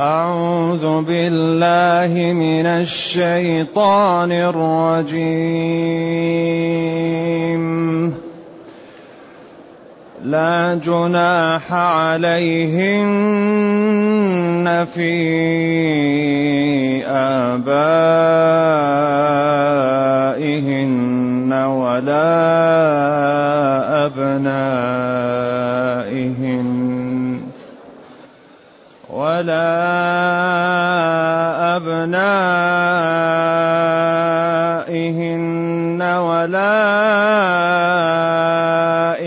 أعوذ بالله من الشيطان الرجيم. لا جناح عليهن في آبائهن ولا أبنائهن. ولا أبنائهن ولا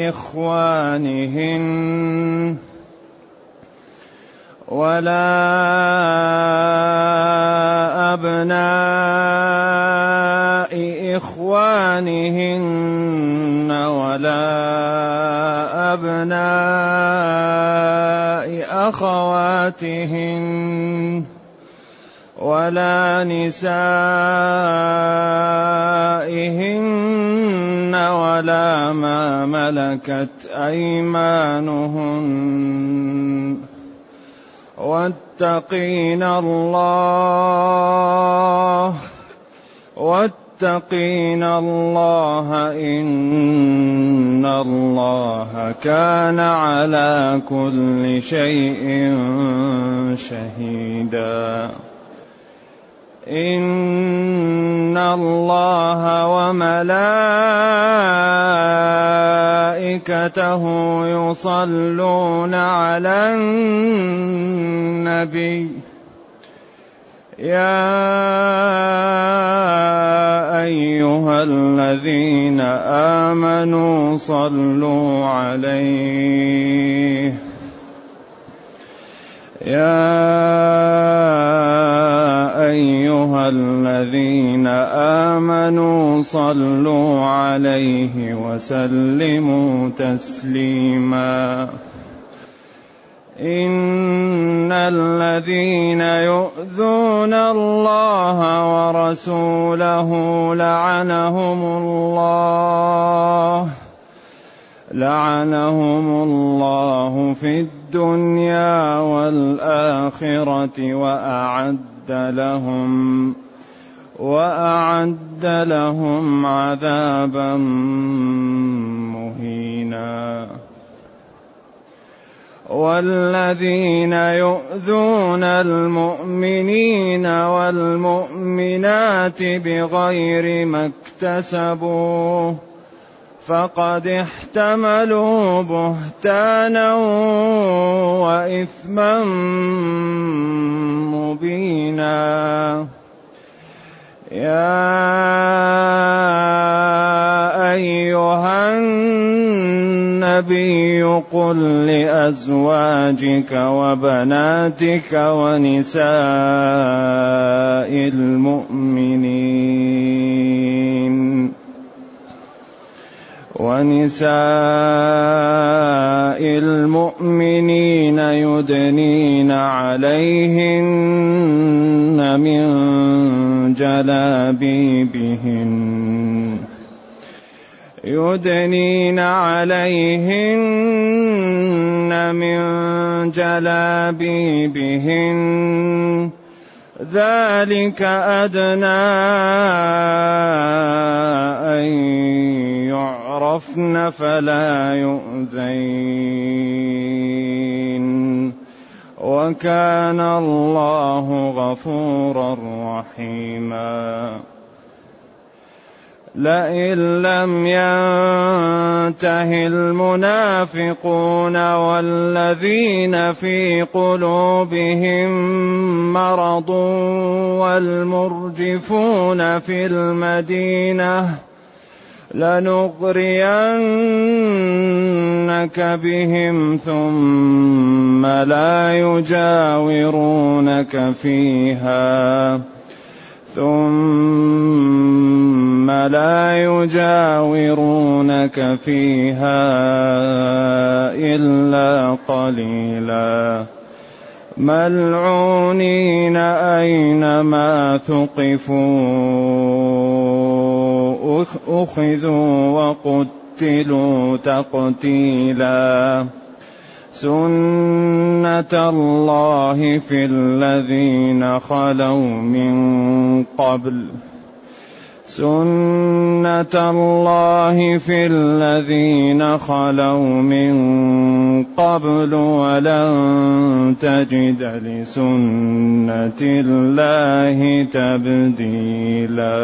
إخوانهن ولا أبناء إخوانهن ولا أبناء أخواتهن ولا نسائهن ولا ما ملكت أيمانهن. واتقين الله واتقين الله إن الله كان على كل شيء شهيدا. إن الله وملائكته يصلون على النبي. يا أيها الذين آمنوا صلوا عليه. يا أيها الذين آمنوا صلوا عليه وسلموا تسليما. إن الذين يؤذون الله ورسوله لعنهم الله لعنهم الله في الدنيا والآخرة وأعد لهم وأعد لهم عذابا مهينا. والذين يؤذون المؤمنين والمؤمنات بغير ما اكتسبوا فقد احتملوا بهتانا وإثما مبينا يا أيها النبي قل لأزواجك وبناتك ونساء المؤمنين ونساء المؤمنين يدنين عليهن من جلابيبهن يدنين عليهن من جلابيبهن ذلك أدنى أن يعرفن فلا يؤذين وكان الله غفورا رحيما. لئن لم ينته المنافقون والذين في قلوبهم مرض والمرجفون في المدينة لنغرينك بهم ثم لا يجاورونك فيها ثم لا يجاورونك فيها إلا قليلا ملعونين أينما ثقفوا أخذوا وقتلوا تقتيلا. سنة الله في الذين خلوا من قبل. سنة الله في الذين خلوا من قبل ولن تجد لسنة الله تبديلا.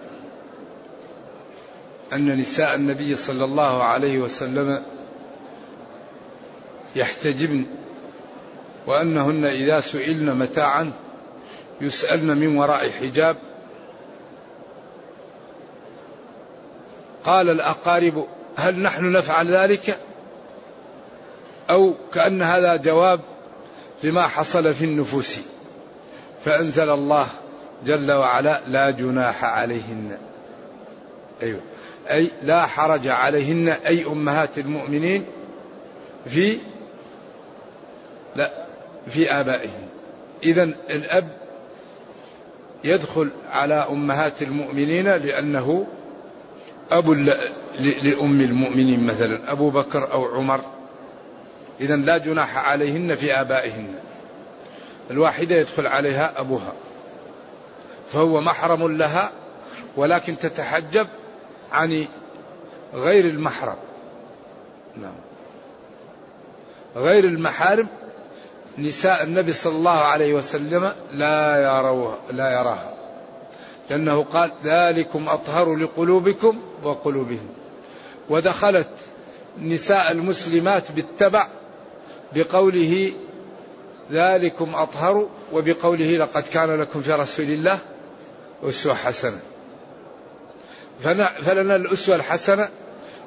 أن نساء النبي صلى الله عليه وسلم يحتجبن وأنهن إذا سئلن متاعا يسألن من وراء حجاب. قال الأقارب هل نحن نفعل ذلك؟ أو كأن هذا جواب لما حصل في النفوس. فأنزل الله جل وعلا لا جناح عليهن. أيوه. أي لا حرج عليهن أي أمهات المؤمنين في لا في آبائهم إذا الأب يدخل على أمهات المؤمنين لأنه أب لأم المؤمنين مثلا أبو بكر أو عمر. إذا لا جناح عليهن في آبائهن. الواحدة يدخل عليها أبوها. فهو محرم لها ولكن تتحجب عن غير المحرم. نعم. غير المحارم نساء النبي صلى الله عليه وسلم لا يروها لا يراها. لأنه قال ذلكم أطهر لقلوبكم وقلوبهم. ودخلت نساء المسلمات بالتبع بقوله ذلكم أطهر وبقوله لقد كان لكم في رسول الله أسوة حسنة. فلنا الأسوة الحسنة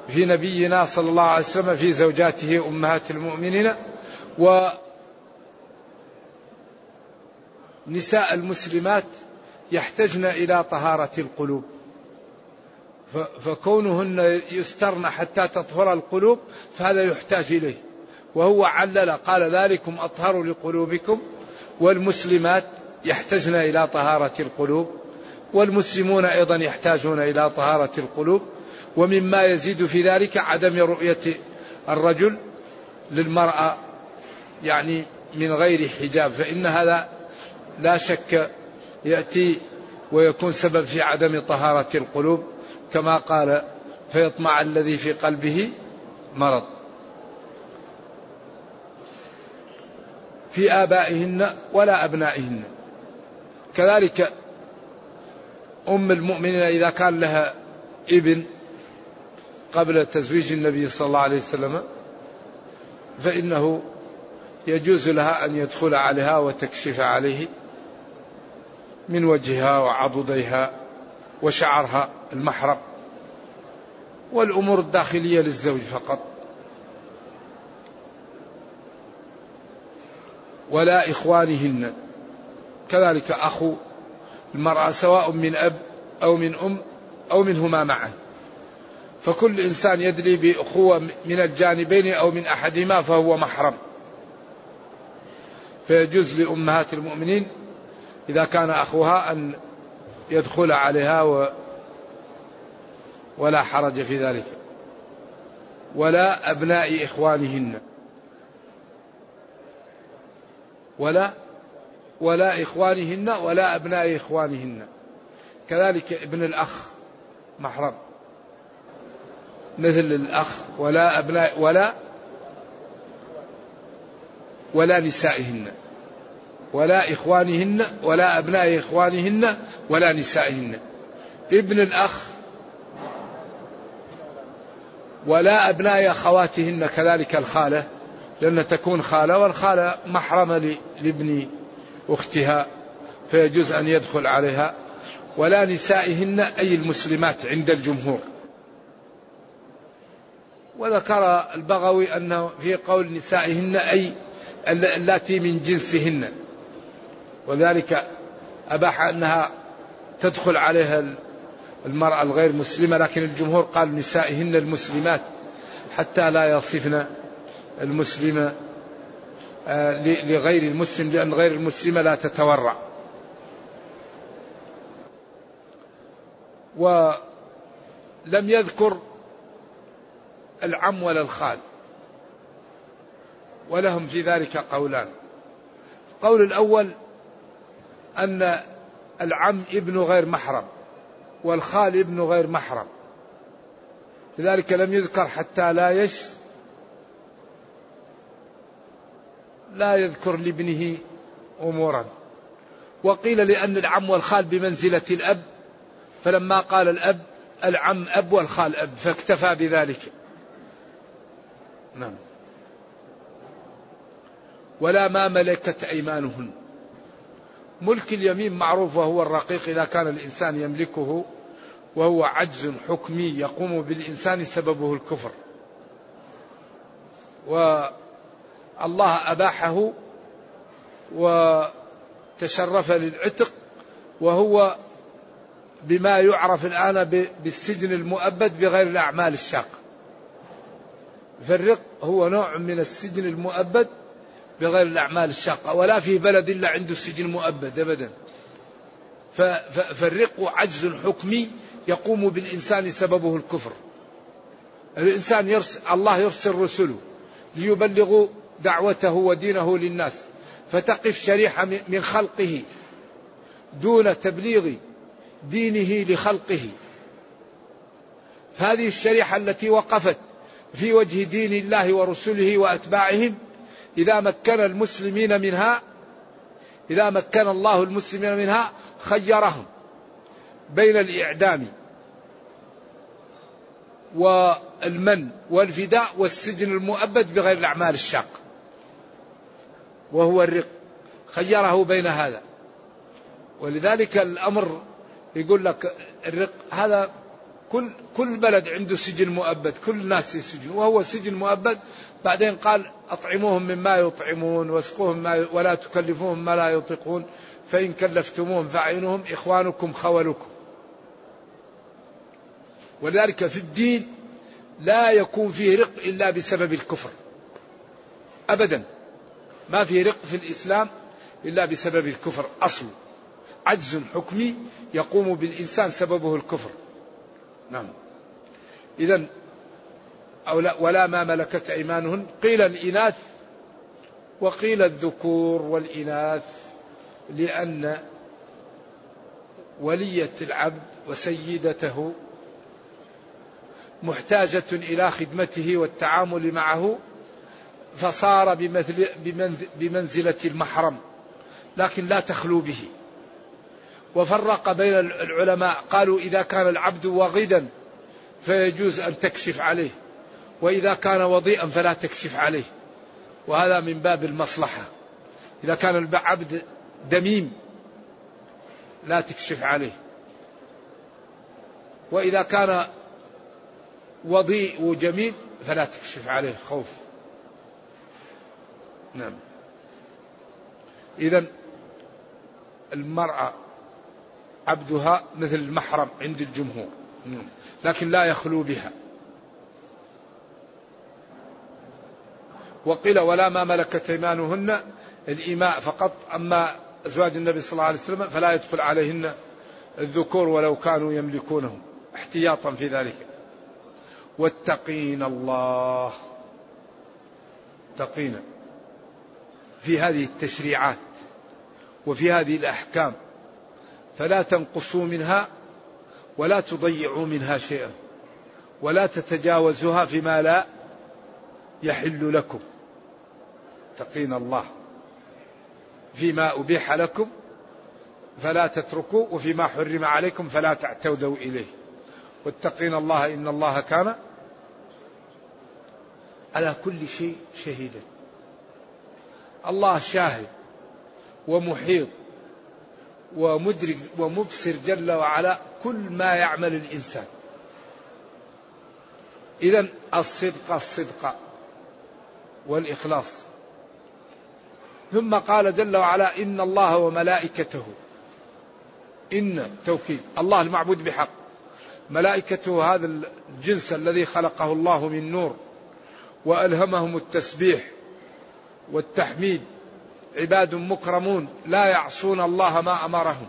في نبينا صلى الله عليه وسلم في زوجاته أمهات المؤمنين و نساء المسلمات يحتجن إلى طهارة القلوب. فكونهن يسترن حتى تطهر القلوب فهذا يحتاج إليه. وهو علل قال ذلكم أطهر لقلوبكم والمسلمات يحتجن إلى طهارة القلوب. والمسلمون أيضا يحتاجون إلى طهارة القلوب ومما يزيد في ذلك عدم رؤية الرجل للمرأة يعني من غير حجاب فإن هذا لا شك يأتي ويكون سبب في عدم طهارة القلوب كما قال فيطمع الذي في قلبه مرض. في آبائهن ولا أبنائهن. كذلك أم المؤمنين إذا كان لها ابن قبل تزويج النبي صلى الله عليه وسلم فإنه يجوز لها أن يدخل عليها وتكشف عليه من وجهها وعضديها وشعرها المحرق والأمور الداخلية للزوج فقط. ولا إخوانهن. كذلك أخو المرأة سواء من أب أو من أم أو منهما معا. فكل إنسان يدري بأخوة من الجانبين أو من أحدهما فهو محرم. فيجوز لأمهات المؤمنين إذا كان أخوها أن يدخل عليها و ولا حرج في ذلك. ولا أبناء إخوانهن. ولا ولا إخوانهن ولا أبناء إخوانهن. كذلك ابن الأخ محرم. مثل الأخ ولا أبناء ولا ولا نسائهن. ولا إخوانهن ولا أبناء إخوانهن ولا نسائهن. ابن الأخ ولا أبناء أخواتهن كذلك الخالة لأن تكون خالة والخالة محرمة لابن أختها فيجوز أن يدخل عليها ولا نسائهن أي المسلمات عند الجمهور. وذكر البغوي أنه في قول نسائهن أي اللاتي من جنسهن. وذلك أباح أنها تدخل عليها المرأة الغير مسلمة لكن الجمهور قال نسائهن المسلمات حتى لا يصفن المسلمة لغير المسلم لأن غير المسلمة لا تتورع. ولم يذكر العم ولا الخال. ولهم في ذلك قولان. القول الأول أن العم ابن غير محرم والخال ابن غير محرم. لذلك لم يذكر حتى لا يش لا يذكر لابنه أمورا. وقيل لأن العم والخال بمنزلة الأب فلما قال الأب العم أب والخال أب فاكتفى بذلك. نعم. ولا ما ملكت أيمانهن. ملك اليمين معروف وهو الرقيق إذا كان الإنسان يملكه وهو عجز حكمي يقوم بالإنسان سببه الكفر. والله أباحه وتشرف للعتق وهو بما يعرف الآن بالسجن المؤبد بغير الأعمال الشاقة فالرق هو نوع من السجن المؤبد بغير الأعمال الشاقة ولا في بلد إلا عنده سجن مؤبد أبدا. فالرق عجز حكمي يقوم بالإنسان سببه الكفر. الإنسان يرسل الله يرسل رسله ليبلغوا دعوته ودينه للناس فتقف شريحة من خلقه دون تبليغ دينه لخلقه. فهذه الشريحة التي وقفت في وجه دين الله ورسله وأتباعهم إذا مكن المسلمين منها إذا مكن الله المسلمين منها خيرهم بين الإعدام والمن والفداء والسجن المؤبد بغير الأعمال الشاقة وهو الرق. خيره بين هذا. ولذلك الأمر يقول لك الرق هذا كل كل بلد عنده سجن مؤبد كل الناس سجن وهو سجن مؤبد بعدين قال أطعموهم مما يطعمون واسقوهم ما ولا تكلفوهم ما لا يطيقون فإن كلفتموهم فأعينهم إخوانكم خولكم. ولذلك في الدين لا يكون فيه رق إلا بسبب الكفر. أبدا. ما في رق في الإسلام إلا بسبب الكفر أصل عجز حكمي يقوم بالإنسان سببه الكفر. نعم. إذا ولا ما ملكت أيمانهن قيل الإناث وقيل الذكور والإناث لأن ولية العبد وسيدته محتاجة إلى خدمته والتعامل معه فصار بمثل بمنزلة المحرم لكن لا تخلو به. وفرق بين العلماء قالوا إذا كان العبد وغيدا فيجوز أن تكشف عليه وإذا كان وضيئا فلا تكشف عليه. وهذا من باب المصلحة. إذا كان العبد دميم لا تكشف عليه. وإذا كان وضيء وجميل فلا تكشف عليه خوف. نعم. إذا المرأة عبدها مثل المحرم عند الجمهور. نعم. لكن لا يخلو بها. وقيل ولا ما ملكت إيمانهن الإيماء فقط أما أزواج النبي صلى الله عليه وسلم فلا يدخل عليهن الذكور ولو كانوا يملكونهم احتياطا في ذلك. واتقين الله. اتقين في هذه التشريعات وفي هذه الأحكام فلا تنقصوا منها ولا تضيعوا منها شيئا ولا تتجاوزوها فيما لا يحل لكم. اتقين الله. فيما أبيح لكم فلا تتركوا وفيما حرم عليكم فلا تعتودوا إليه. واتقين الله إن الله كان على كل شيء شهيدا. الله شاهد ومحيط ومدرك ومبصر جل وعلا كل ما يعمل الإنسان. إذا الصدق الصدق والإخلاص. ثم قال جل وعلا إن الله وملائكته. إن توكيد. الله المعبود بحق. ملائكته هذا الجنس الذي خلقه الله من نور وألهمهم التسبيح والتحميد. عباد مكرمون لا يعصون الله ما أمرهم.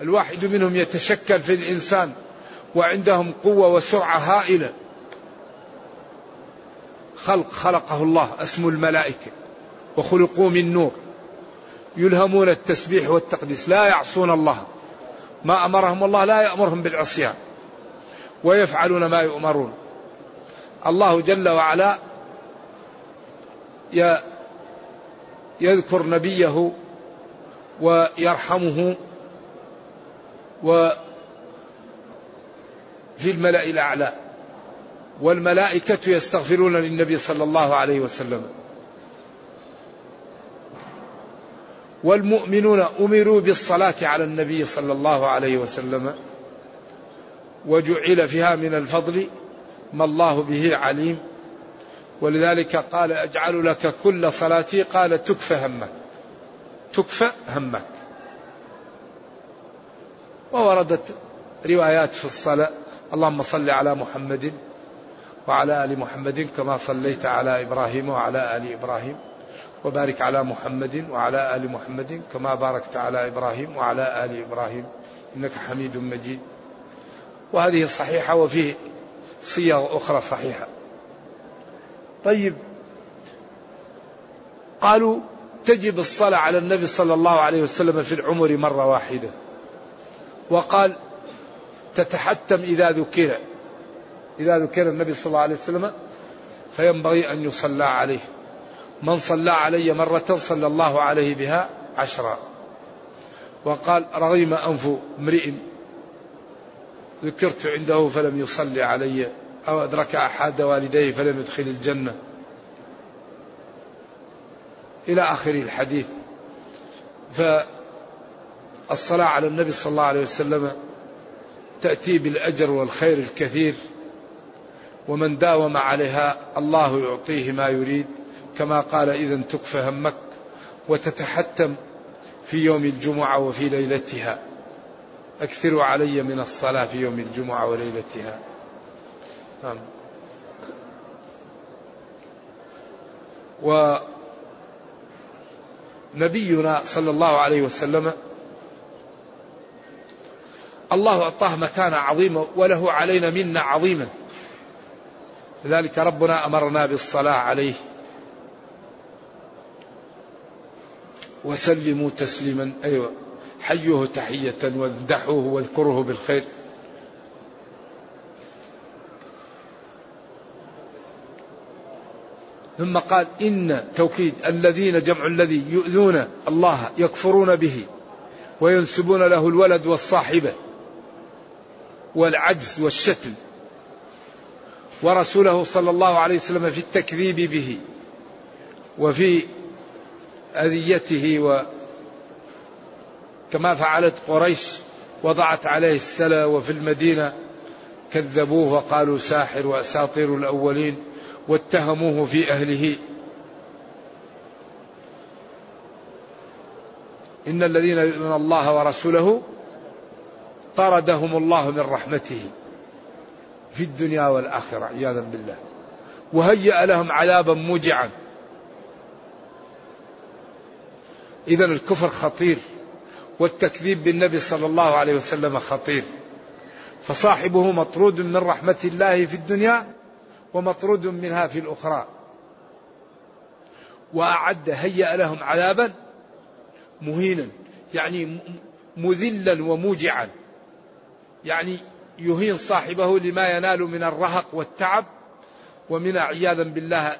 الواحد منهم يتشكل في الإنسان وعندهم قوة وسرعة هائلة. خلق خلقه الله اسم الملائكة وخلقوا من نور. يلهمون التسبيح والتقديس لا يعصون الله. ما أمرهم الله لا يأمرهم بالعصيان. ويفعلون ما يؤمرون. الله جل وعلا يذكر نبيه ويرحمه و في الملأ الأعلى. والملائكة يستغفرون للنبي صلى الله عليه وسلم. والمؤمنون أمروا بالصلاة على النبي صلى الله عليه وسلم. وجعل فيها من الفضل ما الله به عليم. ولذلك قال أجعل لك كل صلاتي قال تكفى همك. تكفى همك. ووردت روايات في الصلاة. اللهم صل على محمد وعلى آل محمد كما صليت على إبراهيم وعلى آل إبراهيم. وبارك على محمد وعلى آل محمد كما باركت على إبراهيم وعلى آل إبراهيم. إنك حميد مجيد. وهذه صحيحة وفيه صيغ أخرى صحيحة. طيب. قالوا تجب الصلاة على النبي صلى الله عليه وسلم في العمر مرة واحدة. وقال تتحتم إذا ذكر إذا ذكر النبي صلى الله عليه وسلم فينبغي أن يصلى عليه. من صلى علي مرة صلى الله عليه بها عشرا وقال رغيم أنف امرئ ذكرت عنده فلم يصلي علي. أو أدرك أحد والديه فلم يدخل الجنة. إلى آخر الحديث. فالصلاة على النبي صلى الله عليه وسلم تأتي بالأجر والخير الكثير ومن داوم عليها الله يعطيه ما يريد كما قال إذا تكفى همك وتتحتم في يوم الجمعة وفي ليلتها. أكثروا علي من الصلاة في يوم الجمعة وليلتها. نعم. ونبينا صلى الله عليه وسلم الله أعطاه مكانة عظيمة وله علينا منة عظيمة لذلك ربنا أمرنا بالصلاة عليه. وسلموا تسليما أيوة حيوه تحية وامدحوه واذكروه بالخير. ثم قال إن توكيد الذين جمع الذي يؤذون الله يكفرون به وينسبون له الولد والصاحبة والعجز والشتم ورسوله صلى الله عليه وسلم في التكذيب به وفي أذيته و كما فعلت قريش وضعت عليه السلا وفي المدينة كذبوه وقالوا ساحر وأساطير الأولين واتهموه في أهله. إن الذين يؤمنون الله ورسوله طردهم الله من رحمته في الدنيا والآخرة عياذا بالله. وهيأ لهم عذابا موجعا. إذا الكفر خطير والتكذيب بالنبي صلى الله عليه وسلم خطير. فصاحبه مطرود من رحمة الله في الدنيا ومطرود منها في الأخرى. وأعد هيأ لهم عذابا مهينا يعني مذلا وموجعا. يعني يهين صاحبه لما ينال من الرهق والتعب ومن عياذا بالله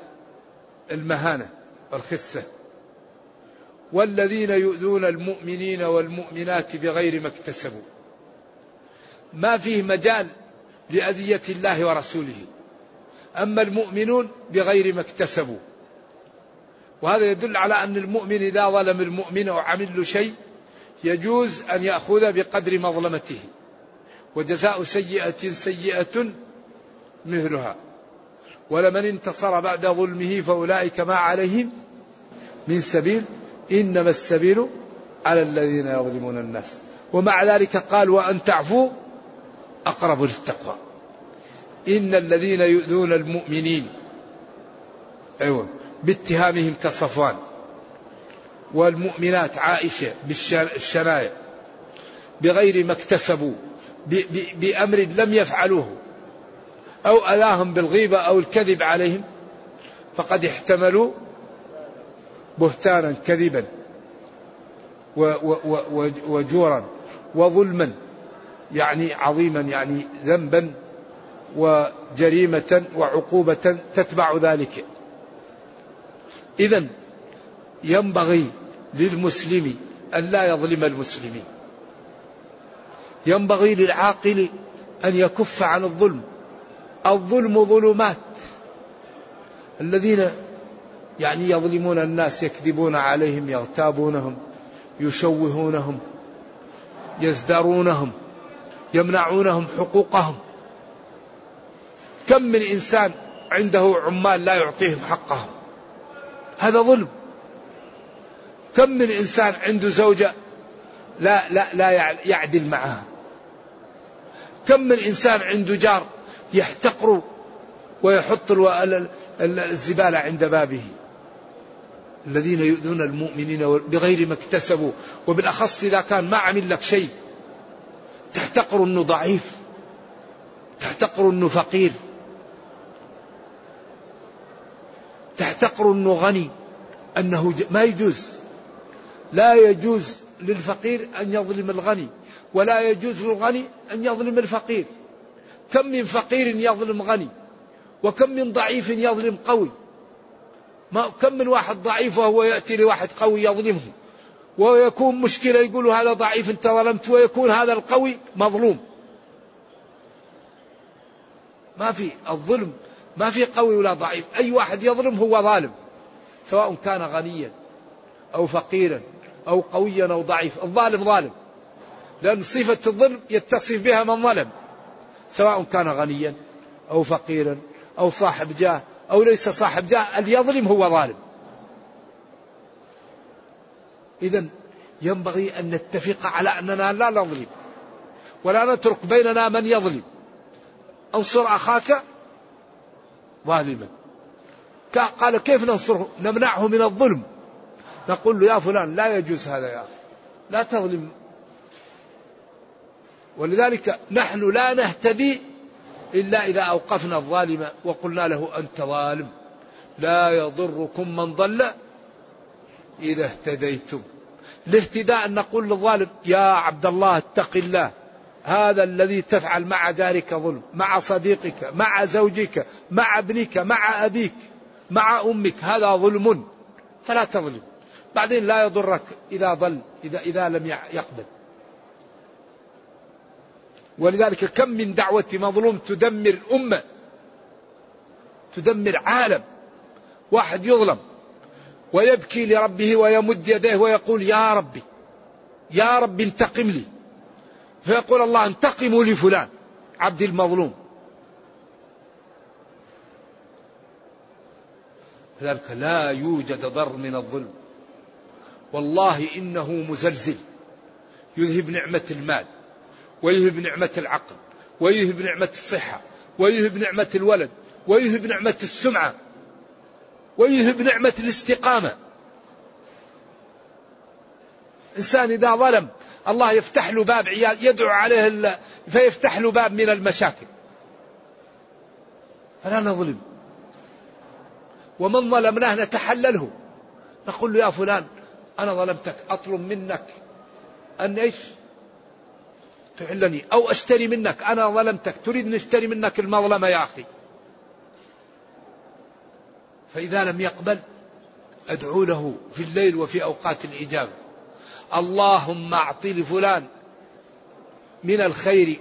المهانة والخسة والذين يؤذون المؤمنين والمؤمنات بغير ما اكتسبوا. ما فيه مجال لأذية الله ورسوله. أما المؤمنون بغير ما اكتسبوا. وهذا يدل على أن المؤمن إذا ظلم المؤمن أو عمل له شيء يجوز أن يأخذ بقدر مظلمته. وجزاء سيئة سيئة مثلها. ولمن انتصر بعد ظلمه فأولئك ما عليهم من سبيل إنما السبيل على الذين يظلمون الناس. ومع ذلك قال وأن تعفوا أقرب للتقوى. إن الذين يؤذون المؤمنين أيوة باتهامهم كصفوان والمؤمنات عائشة بالشنايع بغير ما اكتسبوا بأمر لم يفعلوه أو ألاهم بالغيبة أو الكذب عليهم فقد احتملوا بهتانا كذبا وجورا وظلما يعني عظيما يعني ذنبا وجريمة وعقوبة تتبع ذلك. إذا ينبغي للمسلم أن لا يظلم المسلمين ينبغي للعاقل أن يكف عن الظلم. الظلم ظلمات. الذين يعني يظلمون الناس يكذبون عليهم يغتابونهم يشوهونهم يزدرونهم يمنعونهم حقوقهم. كم من إنسان عنده عمال لا يعطيهم حقهم هذا ظلم. كم من إنسان عنده زوجة لا لا لا يعدل معها؟ كم من إنسان عنده جار يحتقر ويحط الزبالة عند بابه؟ الذين يؤذون المؤمنين بغير ما اكتسبوا وبالأخص إذا كان ما عمل لك شيء تحتقر إنه ضعيف تحتقر إنه فقير. تحتقر أنه غني انه ما يجوز. لا يجوز للفقير أن يظلم الغني ولا يجوز للغني أن يظلم الفقير. كم من فقير يظلم غني وكم من ضعيف يظلم قوي. ما كم من واحد ضعيف وهو يأتي لواحد قوي يظلمه ويكون مشكلة يقول هذا ضعيف انت ظلمت ويكون هذا القوي مظلوم. ما في الظلم ما في قوي ولا ضعيف. أي واحد يظلم هو ظالم سواء كان غنيا أو فقيرا أو قويا أو ضعيف. الظالم ظالم لأن صفة الظلم يتصف بها من ظلم سواء كان غنيا أو فقيرا أو صاحب جاه أو ليس صاحب جاه. اللي يظلم هو ظالم. إذا ينبغي أن نتفق على أننا لا نظلم ولا نترك بيننا من يظلم. انصر أخاك ظالما. قال كيف ننصره؟ نمنعه من الظلم. نقول له يا فلان لا يجوز هذا يا أخي. لا تظلم. ولذلك نحن لا نهتدي إلا إذا أوقفنا الظالم وقلنا له أنت ظالم. لا يضركم من ضل إذا اهتديتم. الاهتداء أن نقول للظالم يا عبد الله اتق الله. هذا الذي تفعل مع جارك ظلم مع صديقك مع زوجك مع ابنك مع أبيك مع أمك هذا ظلم فلا تظلم. بعدين لا يضرك إذا ضل إذا, إذا لم يقبل. ولذلك كم من دعوة مظلوم تدمر أمة تدمر عالم. واحد يظلم ويبكي لربه ويمد يديه ويقول يا ربي يا رب انتقم لي. فيقول الله انتقموا لفلان عبد المظلوم. لذلك لا يوجد ضر من الظلم. والله إنه مزلزل. يذهب نعمة المال ويذهب نعمة العقل ويذهب نعمة الصحة ويذهب نعمة الولد ويذهب نعمة السمعة ويذهب نعمة الاستقامة. إنسان إذا ظلم الله يفتح له باب عيال يدعو عليه فيفتح له باب من المشاكل. فلا نظلم. ومن ظلمناه نتحلله. نقول له يا فلان أنا ظلمتك أطلب منك أن إيش؟ تحلني. أو أشتري منك أنا ظلمتك تريد أن أشتري منك المظلمة يا أخي. فإذا لم يقبل أدعو له في الليل وفي أوقات الإجابة. اللهم أعط لفلان من الخير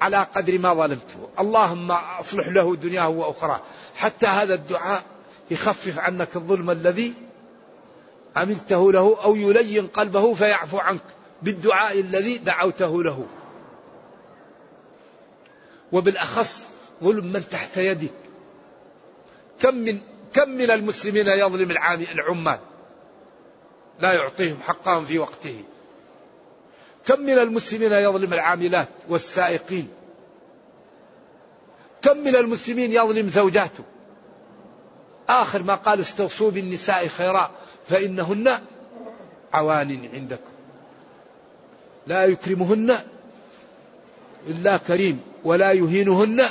على قدر ما ظلمته. اللهم أصلح له دنياه وأخراه. حتى هذا الدعاء يخفف عنك الظلم الذي عملته له أو يلين قلبه فيعفو عنك بالدعاء الذي دعوته له. وبالأخص ظلم من تحت يدك. كم من كم من المسلمين يظلم العمال؟ لا يعطيهم حقهم في وقته. كم من المسلمين يظلم العاملات والسائقين؟ كم من المسلمين يظلم زوجاته؟ آخر ما قال استوصوا بالنساء خيرا فإنهن عوان عندكم. لا يكرمهن إلا كريم ولا يهينهن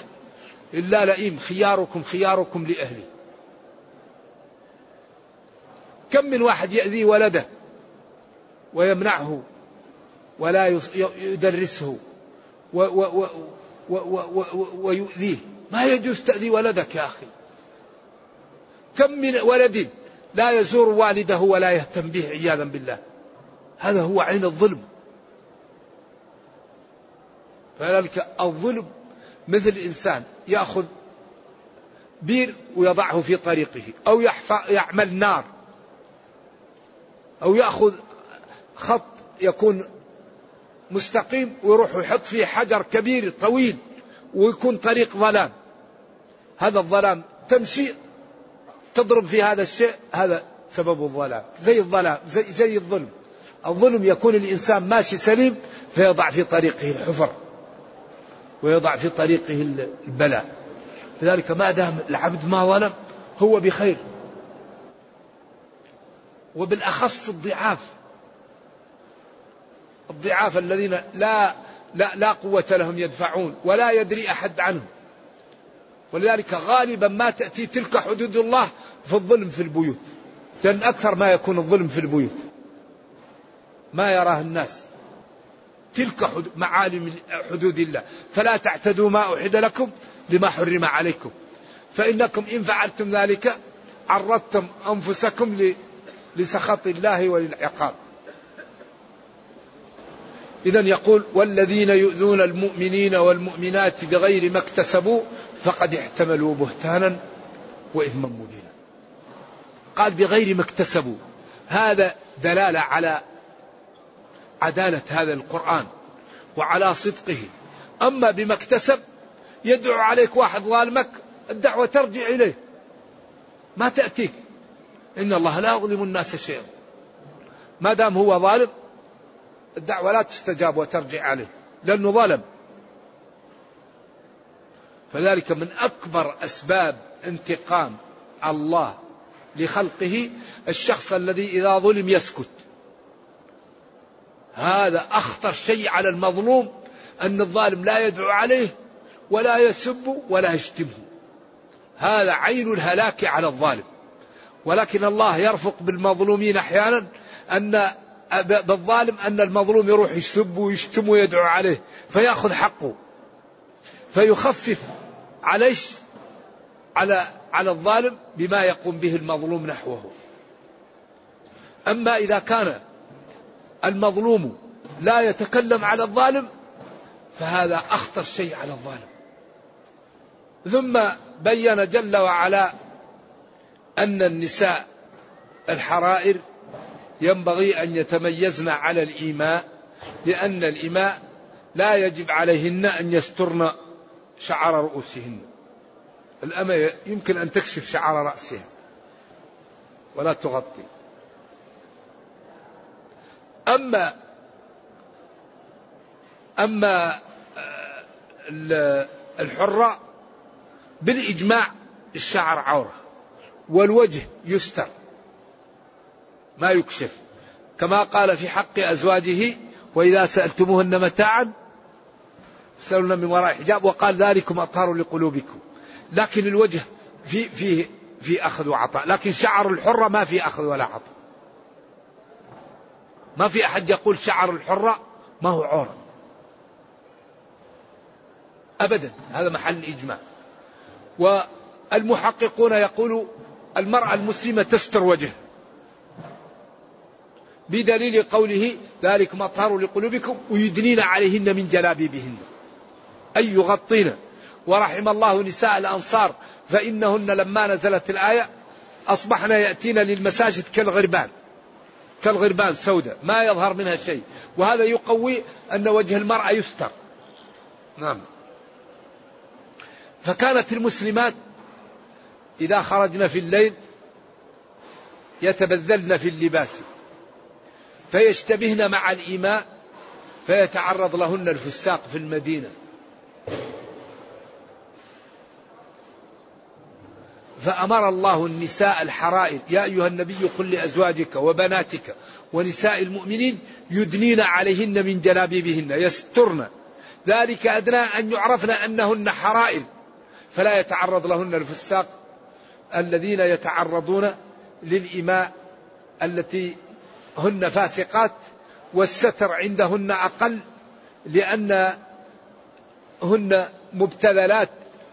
إلا لئيم. خياركم خياركم لأهله. كم من واحد يأذي ولده ويمنعه ولا يدرسه ويؤذيه. ما يجوز تأذي ولدك يا أخي. كم من ولد لا يزور والده ولا يهتم به عياذا بالله. هذا هو عين الظلم. فذلك الظلم مثل إنسان يأخذ بير ويضعه في طريقه أو يعمل نار. أو يأخذ خط يكون مستقيم ويروح يحط فيه حجر كبير طويل ويكون طريق ظلام. هذا الظلام تمشي تضرب في هذا الشيء هذا سبب الظلام. زي الظلام زي, زي الظلم. الظلم يكون الإنسان ماشي سليم فيضع في طريقه الحفر ويضع في طريقه البلاء. لذلك ما دام العبد ما ظلم هو بخير. وبالأخص الضعاف. الضعاف الذين لا لا لا قوة لهم يدفعون ولا يدري أحد عنهم. ولذلك غالبا ما تأتي تلك حدود الله في الظلم في البيوت. لأن أكثر ما يكون الظلم في البيوت. ما يراه الناس. تلك معالم حدود الله. فلا تعتدوا ما أحد لكم لما حرم عليكم. فإنكم إن فعلتم ذلك عرضتم أنفسكم لسخط الله وللعقاب. إذا يقول والذين يؤذون المؤمنين والمؤمنات بغير ما اكتسبوا فقد احتملوا بهتانا وإثما مبينا. قال بغير ما اكتسبوا. هذا دلالة على عدالة هذا القرآن وعلى صدقه. أما بما اكتسب يدعو عليك واحد ظالمك الدعوة ترجع إليه. ما تأتيك. إن الله لا يظلم الناس شيئا. ما دام هو ظالم الدعوة لا تستجاب وترجع عليه لأنه ظلم. فذلك من أكبر أسباب انتقام الله لخلقه الشخص الذي إذا ظلم يسكت. هذا أخطر شيء على المظلوم أن الظالم لا يدعو عليه ولا يسب ولا يشتمه. هذا عين الهلاك على الظالم. ولكن الله يرفق بالمظلومين أحيانا أن بالظالم أن المظلوم يروح يسب ويشتم ويدعو عليه فيأخذ حقه فيخفف على على على الظالم بما يقوم به المظلوم نحوه. أما إذا كان المظلوم لا يتكلم على الظالم فهذا أخطر شيء على الظالم. ثم بين جل وعلا أن النساء الحرائر ينبغي أن يتميزن على الإيماء لأن الإماء لا يجب عليهن أن يسترن شعر رؤوسهن. الأمة يمكن أن تكشف شعر رأسها ولا تغطي. أما أما آه، الحرة بالإجماع الشعر عورة. والوجه يستر. ما يكشف. كما قال في حق أزواجه وإذا سألتموهن متاعا فسألونا من وراء حجاب وقال ذلكم أطهر لقلوبكم. لكن الوجه في فيه في أخذ وعطاء. لكن شعر الحرة ما في أخذ ولا عطاء. ما في أحد يقول شعر الحرة ما هو عورة أبدا. هذا محل الإجماع والمحققون يقولوا المرأة المسلمة تستر وجهها بدليل قوله ذلك أطهر لقلوبكم ويدنين عليهن من جلابيبهن. أي يغطين. ورحم الله نساء الأنصار فإنهن لما نزلت الآية أصبحن يأتين للمساجد كالغربان. كالغربان سوداء. ما يظهر منها شيء. وهذا يقوي أن وجه المرأة يستر. نعم. فكانت المسلمات إذا خرجن في الليل يتبذلن في اللباس فيشتبهن مع الإماء فيتعرض لهن الفساق في المدينة. فأمر الله النساء الحرائر يا أيها النبي قل لأزواجك وبناتك ونساء المؤمنين يدنين عليهن من جلابيبهن يسترن. ذلك أدنى أن يعرفن أنهن حرائر فلا يتعرض لهن الفساق الذين يتعرضون للإماء التي هن فاسقات والستر عندهن أقل لأن هن مبتذلات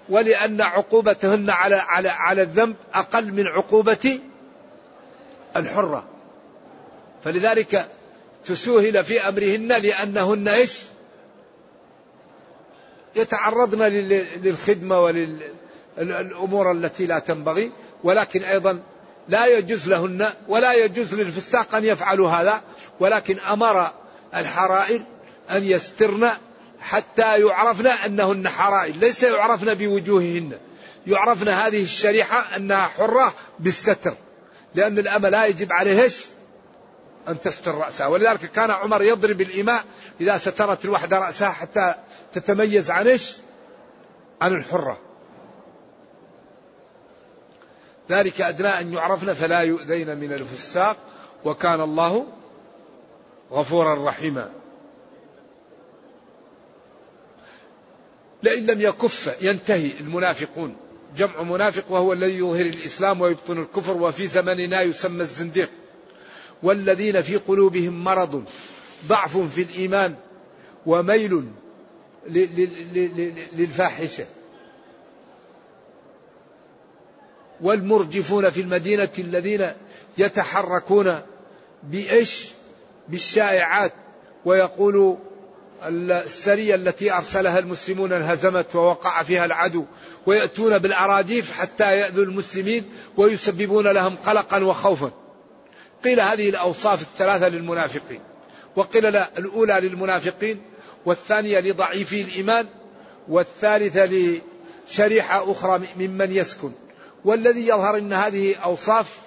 ولأن عقوبتهن على على على الذنب أقل من عقوبة الحرة. فلذلك تسوهل في أمرهن لأنهن إيش؟ يتعرضن للخدمة وللأمور التي لا تنبغي ولكن أيضا لا يجوز لهن ولا يجوز للفساق أن يفعلوا هذا ولكن أمر الحرائر أن يسترن حتى يعرفن أنهن حرائر ليس يعرفن بوجوههن. يعرفن هذه الشريحة أنها حرة بالستر لأن الأمة لا يجب عليه أن تستر رأسها. ولذلك كان عمر يضرب الإماء إذا سترت الوحدة رأسها حتى تتميز عن إيش؟ عن الحرة. ذلك أدنى أن يعرفن فلا يؤذين من الفساق وكان الله غفورا رحيما. لئن لم يكف ينتهي المنافقون. جمع منافق وهو الذي يظهر الإسلام ويبطن الكفر وفي زمننا يسمى الزنديق. والذين في قلوبهم مرض ضعف في الإيمان وميل للفاحشة. والمرجفون في المدينة الذين يتحركون بإيش؟ بالشائعات ويقولوا السرية التي أرسلها المسلمون انهزمت ووقع فيها العدو ويأتون بالأراجيف حتى يأذوا المسلمين ويسببون لهم قلقا وخوفا. قيل هذه الأوصاف الثلاثة للمنافقين وقيل لا الأولى للمنافقين والثانية لضعيفي الإيمان والثالثة لشريحة أخرى ممن يسكن. والذي يظهر أن هذه أوصاف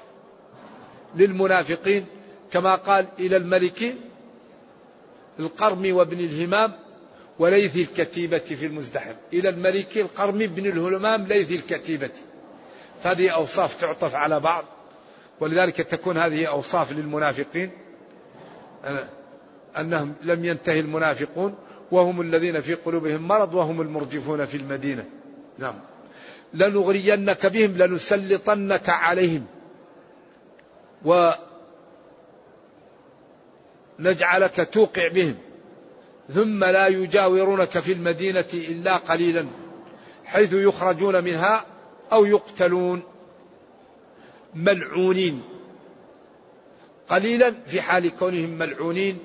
للمنافقين كما قال إلى الملك القرم وابن الهمام وليث الكتيبة في المزدحم. إلى الملك القرم بن الهمام ليث الكتيبة. هذه أوصاف تعطف على بعض ولذلك تكون هذه أوصاف للمنافقين أنهم لم ينتهي المنافقون وهم الذين في قلوبهم مرض وهم المرجفون في المدينة. نعم. لنغرينك بهم لنسلطنك عليهم. ونجعلك توقع بهم. ثم لا يجاورونك في المدينة إلا قليلا حيث يخرجون منها أو يقتلون. ملعونين. قليلا في حال كونهم ملعونين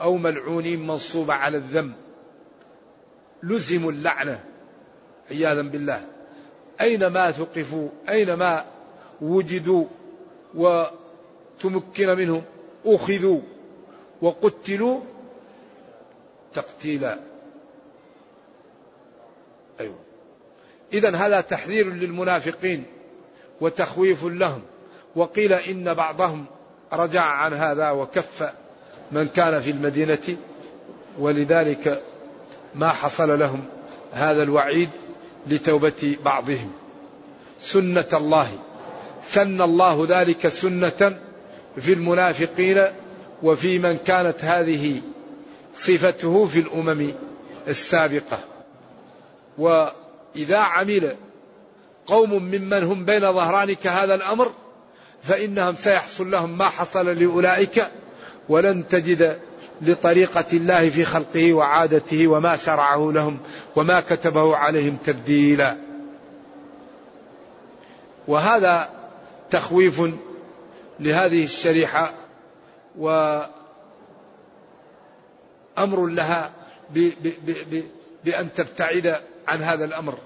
أو ملعونين منصوبة على الذم. لزموا اللعنة عياذا بالله. أينما ثقفوا أينما وجدوا وتمكن منهم أخذوا وقتلوا تقتيلا. أيوة. إذا هذا تحذير للمنافقين وتخويف لهم. وقيل إن بعضهم رجع عن هذا وكف من كان في المدينة ولذلك ما حصل لهم هذا الوعيد لتوبة بعضهم. سنة الله. سن الله ذلك سنة في المنافقين وفي من كانت هذه صفته في الأمم السابقة. وإذا عمل قوم ممن هم بين ظهرانك هذا الأمر فإنهم سيحصل لهم ما حصل لأولئك ولن تجد لطريقة الله في خلقه وعادته وما شرعه لهم وما كتبه عليهم تبديلا. وهذا تخويف لهذه الشريحة وأمر لها بأن تبتعد عن هذا الأمر.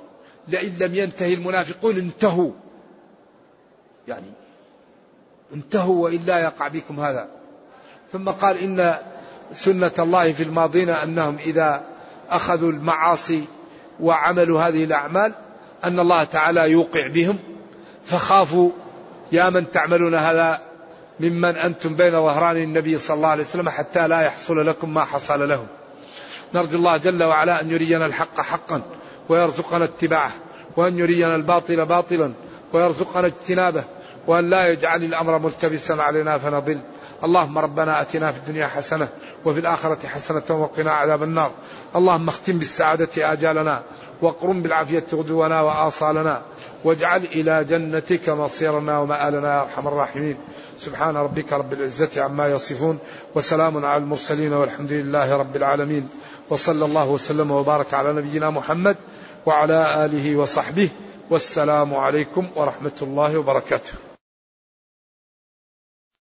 لئن لم ينتهي المنافقون انتهوا. يعني انتهوا وإلا يقع بكم هذا. ثم قال إن سنة الله في الماضين أنهم إذا أخذوا المعاصي وعملوا هذه الأعمال أن الله تعالى يوقع بهم فخافوا يا من تعملون هذا ممن أنتم بين ظهران النبي صلى الله عليه وسلم حتى لا يحصل لكم ما حصل لهم. نرجو الله جل وعلا أن يرينا الحق حقا ويرزقنا اتباعه وأن يرينا الباطل باطلا ويرزقنا اجتنابه وأن لا يجعل الأمر ملتبسا علينا فنضل. اللهم ربنا أتنا في الدنيا حسنة وفي الآخرة حسنة وقنا عذاب النار. اللهم اختم بالسعادة آجالنا واقرم بالعافية غدونا وآصالنا واجعل إلى جنتك مصيرنا ومآلنا يا أرحم الراحمين. سبحان ربك رب العزة عما يصفون وسلام على المرسلين والحمد لله رب العالمين. وصلى الله وسلم وبارك على نبينا محمد وعلى آله وصحبه. والسلام عليكم ورحمة الله وبركاته.